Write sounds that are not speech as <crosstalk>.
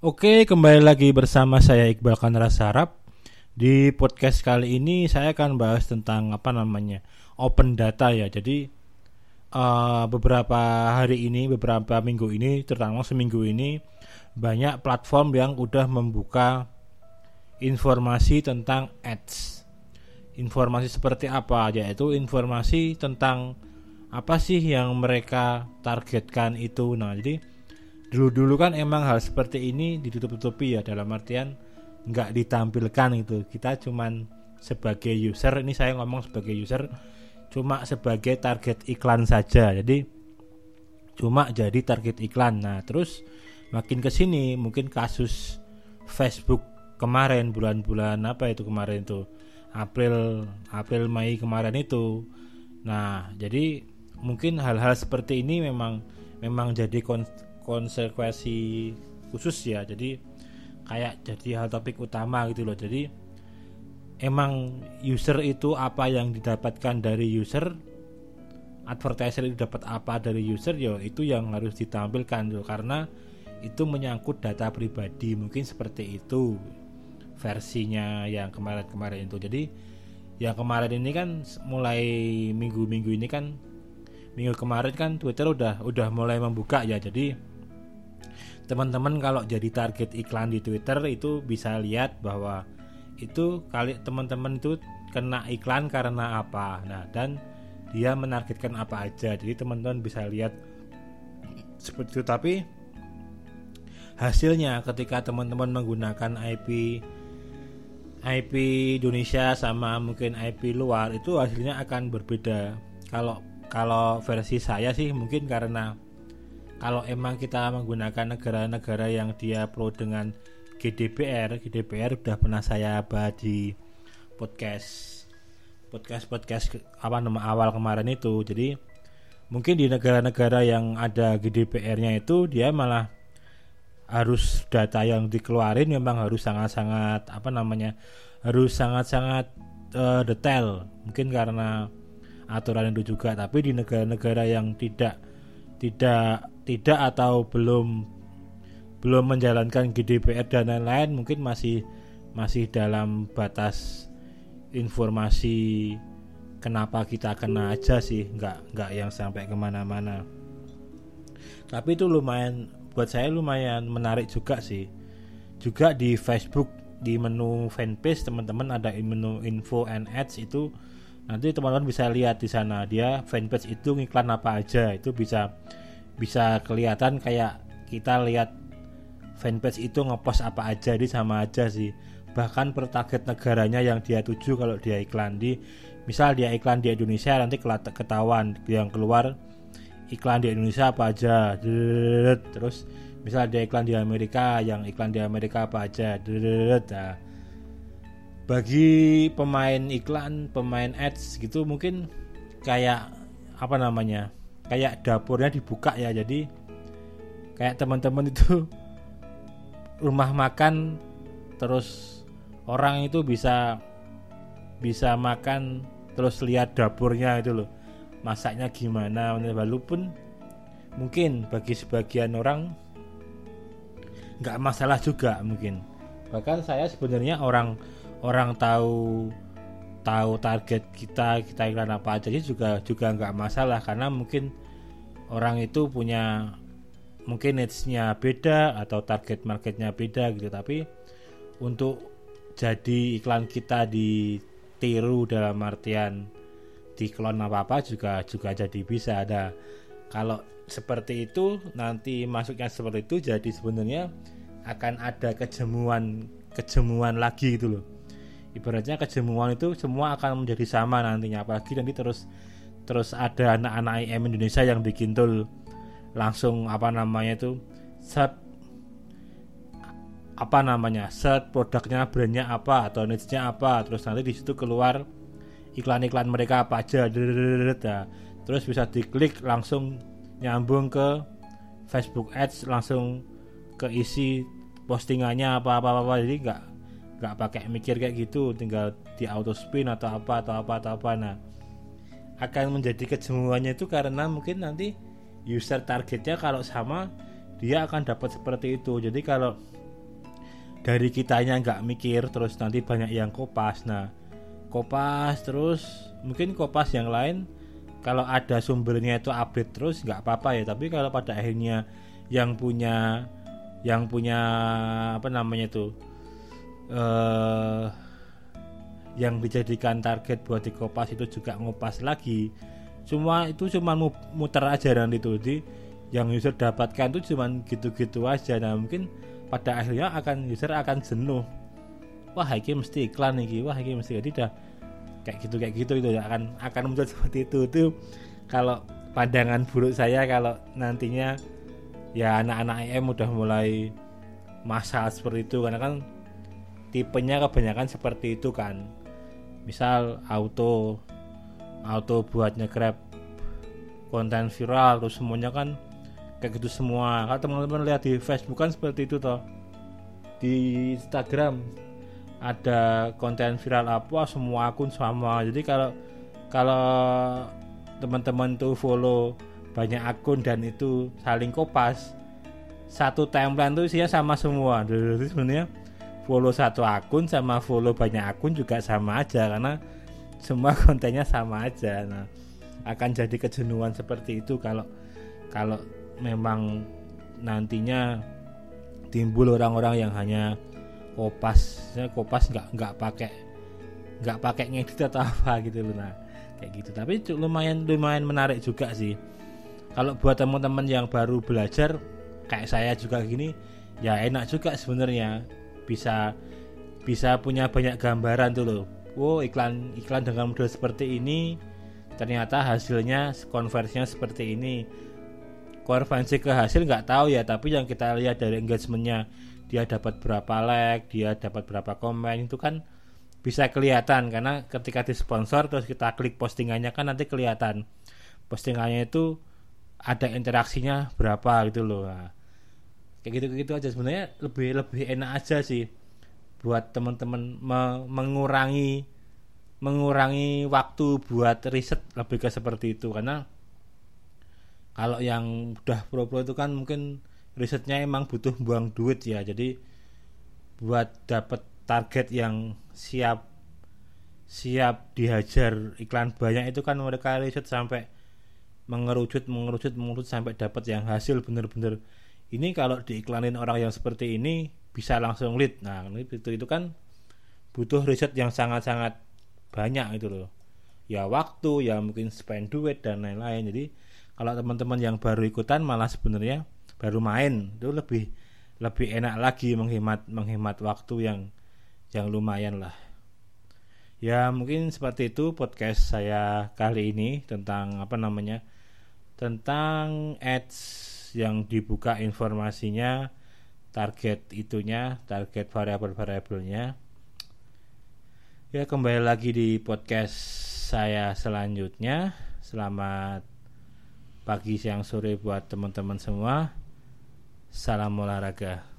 Oke, kembali lagi bersama saya Iqbal Kanra Sarap. Di podcast kali ini saya akan bahas tentang apa namanya open data ya. Jadi uh, beberapa hari ini, beberapa minggu ini, terutama seminggu ini banyak platform yang udah membuka informasi tentang ads. Informasi seperti apa? Yaitu informasi tentang apa sih yang mereka targetkan itu. Nah, jadi dulu-dulu kan emang hal seperti ini ditutup-tutupi ya dalam artian nggak ditampilkan itu kita cuman sebagai user ini saya ngomong sebagai user cuma sebagai target iklan saja. Jadi cuma jadi target iklan. Nah terus makin ke sini mungkin kasus Facebook kemarin bulan-bulan apa itu kemarin itu April April Mei kemarin itu. Nah jadi mungkin hal-hal seperti ini memang memang jadi konsekuensi khusus ya. Jadi kayak jadi hal topik utama gitu loh. Jadi emang user itu apa yang didapatkan dari user advertiser itu dapat apa dari user ya itu yang harus ditampilkan loh. Karena itu menyangkut data pribadi mungkin seperti itu versinya yang kemarin-kemarin itu. Jadi yang kemarin ini kan mulai minggu-minggu ini kan minggu kemarin kan Twitter udah udah mulai membuka ya. Jadi teman-teman kalau jadi target iklan di Twitter itu bisa lihat bahwa itu kali teman-teman itu kena iklan karena apa. Nah dan dia menargetkan apa aja. Jadi teman-teman bisa lihat seperti itu. Tapi hasilnya ketika teman-teman menggunakan IP IP Indonesia sama mungkin IP luar itu hasilnya akan berbeda. Kalau kalau versi saya sih mungkin karena kalau emang kita menggunakan negara-negara yang dia pro dengan GDPR, GDPR udah pernah saya bahas di podcast podcast podcast apa nama awal kemarin itu. Jadi mungkin di negara-negara yang ada GDPR-nya itu dia malah harus data yang dikeluarin memang harus sangat-sangat apa namanya harus sangat-sangat uh, detail mungkin karena aturan itu juga tapi di negara-negara yang tidak tidak tidak atau belum belum menjalankan GDPR dan lain-lain mungkin masih masih dalam batas informasi kenapa kita kena aja sih nggak nggak yang sampai ke mana-mana. Tapi itu lumayan buat saya lumayan menarik juga sih. Juga di Facebook di menu fanpage teman-teman ada menu info and ads itu nanti teman-teman bisa lihat di sana. Dia fanpage itu ngiklan apa aja itu bisa bisa kelihatan kayak kita lihat fanpage itu ngepost apa aja di sama aja sih. Bahkan per target negaranya yang dia tuju kalau dia iklan di misal dia iklan di Indonesia nanti ketahuan yang keluar iklan di Indonesia apa aja terus misal dia iklan di Amerika yang iklan di Amerika apa aja nah, bagi pemain iklan pemain ads gitu mungkin kayak apa namanya kayak dapurnya dibuka ya. Jadi kayak teman-teman itu <laughs> rumah makan terus orang itu bisa bisa makan terus lihat dapurnya itu loh. Masaknya gimana walaupun mungkin bagi sebagian orang nggak masalah juga mungkin. Bahkan saya sebenarnya orang orang tahu tahu target kita kita iklan apa aja juga juga nggak masalah karena mungkin orang itu punya mungkin niche-nya beda atau target marketnya beda gitu. Tapi untuk jadi iklan kita ditiru dalam artian diklon apa apa juga juga jadi bisa. Ada kalau seperti itu nanti masuknya seperti itu jadi sebenarnya akan ada kejemuan kejemuan lagi gitu loh ibaratnya kejemuan itu semua akan menjadi sama nantinya apalagi nanti terus terus ada anak-anak IM Indonesia yang bikin tool langsung apa namanya itu set apa namanya set produknya brandnya apa atau niche-nya apa terus nanti di situ keluar iklan-iklan mereka apa aja terus bisa diklik langsung nyambung ke Facebook Ads langsung ke isi postingannya apa apa apa jadi nggak nggak pakai mikir kayak gitu tinggal di auto spin atau apa atau apa atau apa. Nah akan menjadi kejemuannya itu karena mungkin nanti user targetnya kalau sama dia akan dapat seperti itu. Jadi kalau dari kitanya nggak mikir terus nanti banyak yang kopas. Nah kopas terus mungkin kopas yang lain kalau ada sumbernya itu update terus nggak apa-apa ya. Tapi kalau pada akhirnya yang punya yang punya apa namanya itu eh yang dijadikan target buat dikopas itu juga ngopas lagi. Cuma itu cuma muter aja dan itu. Di yang user dapatkan itu cuma gitu-gitu aja. Nah mungkin pada akhirnya akan user akan jenuh. Wah ini mesti iklan nih wah ini mesti jadi dah kayak gitu kayak gitu itu akan akan muncul <laughs> seperti itu. Itu kalau pandangan buruk saya kalau nantinya ya anak-anak IM udah mulai masa seperti itu. Karena kan tipenya kebanyakan seperti itu kan. Misal auto auto buat nge-grab konten viral terus semuanya kan kayak gitu semua. Kalau teman-teman lihat di Facebook kan seperti itu toh. Di Instagram ada konten viral apa semua akun sama. Jadi kalau kalau teman-teman tuh follow banyak akun dan itu saling kopas satu timeline tuh isinya sama semua. Jadi sebenarnya follow satu akun sama follow banyak akun juga sama aja karena semua <laughs> kontennya sama aja. Nah akan jadi kejenuhan seperti itu kalau kalau memang nantinya timbul orang-orang yang hanya kopas saya kopas nggak nggak pakai nggak pakai ngedit atau <laughs> apa gitu loh. Nah kayak gitu. Tapi lumayan lumayan menarik juga sih. Kalau buat teman-teman yang baru belajar kayak saya juga gini ya enak juga sebenarnya bisa bisa punya banyak gambaran tuh loh. Wow iklan iklan dengan model seperti ini ternyata hasilnya konversinya seperti ini. Konversi ke hasil nggak tahu ya tapi yang kita lihat dari engagementnya dia dapat berapa like dia dapat berapa komen itu kan bisa kelihatan. Karena ketika di sponsor terus kita klik postingannya kan nanti kelihatan. Postingannya itu ada interaksinya berapa gitu loh. Nah, kayak gitu gitu aja. Sebenarnya lebih lebih enak aja sih buat teman-teman me mengurangi mengurangi waktu buat riset lebih ke seperti itu. Karena kalau yang udah pro-pro itu kan mungkin risetnya emang butuh buang duit ya. Jadi buat dapat target yang siap siap dihajar iklan banyak itu kan mereka riset sampai mengerucut mengerucut mengerucut sampai dapat yang hasil bener-bener ini kalau diiklanin orang yang seperti ini bisa langsung lead. Nah itu itu kan butuh riset yang sangat-sangat banyak itu loh. Ya waktu ya mungkin spend duit dan lain-lain. Jadi kalau teman-teman yang baru ikutan malah sebenarnya baru main. Itu lebih lebih enak lagi menghemat menghemat waktu yang yang lumayan lah. Ya mungkin seperti itu podcast saya kali ini tentang apa namanya tentang ads yang dibuka informasinya target itunya target variabel-variabelnya. Ya kembali lagi di podcast saya selanjutnya. Selamat pagi siang sore buat teman-teman semua. Salam olahraga.